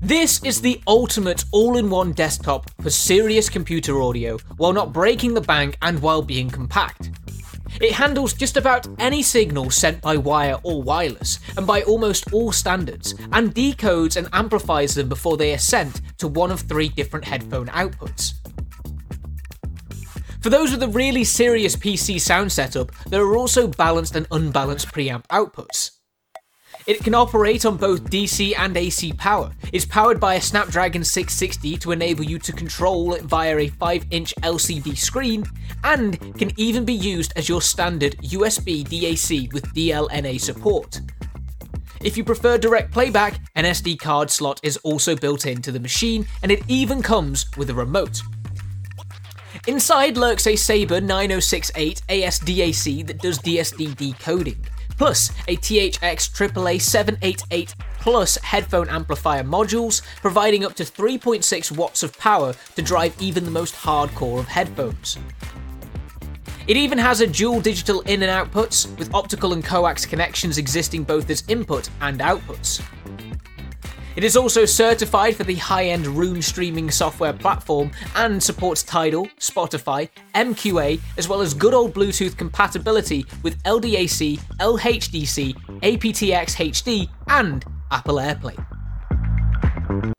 This is the ultimate all in one desktop for serious computer audio while not breaking the bank and while being compact. It handles just about any signal sent by wire or wireless, and by almost all standards, and decodes and amplifies them before they are sent to one of three different headphone outputs. For those with a really serious PC sound setup, there are also balanced and unbalanced preamp outputs. It can operate on both DC and AC power. It's powered by a Snapdragon 660 to enable you to control it via a 5 inch LCD screen, and can even be used as your standard USB DAC with DLNA support. If you prefer direct playback, an SD card slot is also built into the machine, and it even comes with a remote. Inside lurks a Sabre 9068 ASDAC that does DSD decoding plus a THX AAA 788 Plus headphone amplifier modules, providing up to 3.6 watts of power to drive even the most hardcore of headphones. It even has a dual digital in and outputs, with optical and coax connections existing both as input and outputs. It is also certified for the high end Roon streaming software platform and supports Tidal, Spotify, MQA, as well as good old Bluetooth compatibility with LDAC, LHDC, aptX HD, and Apple AirPlay.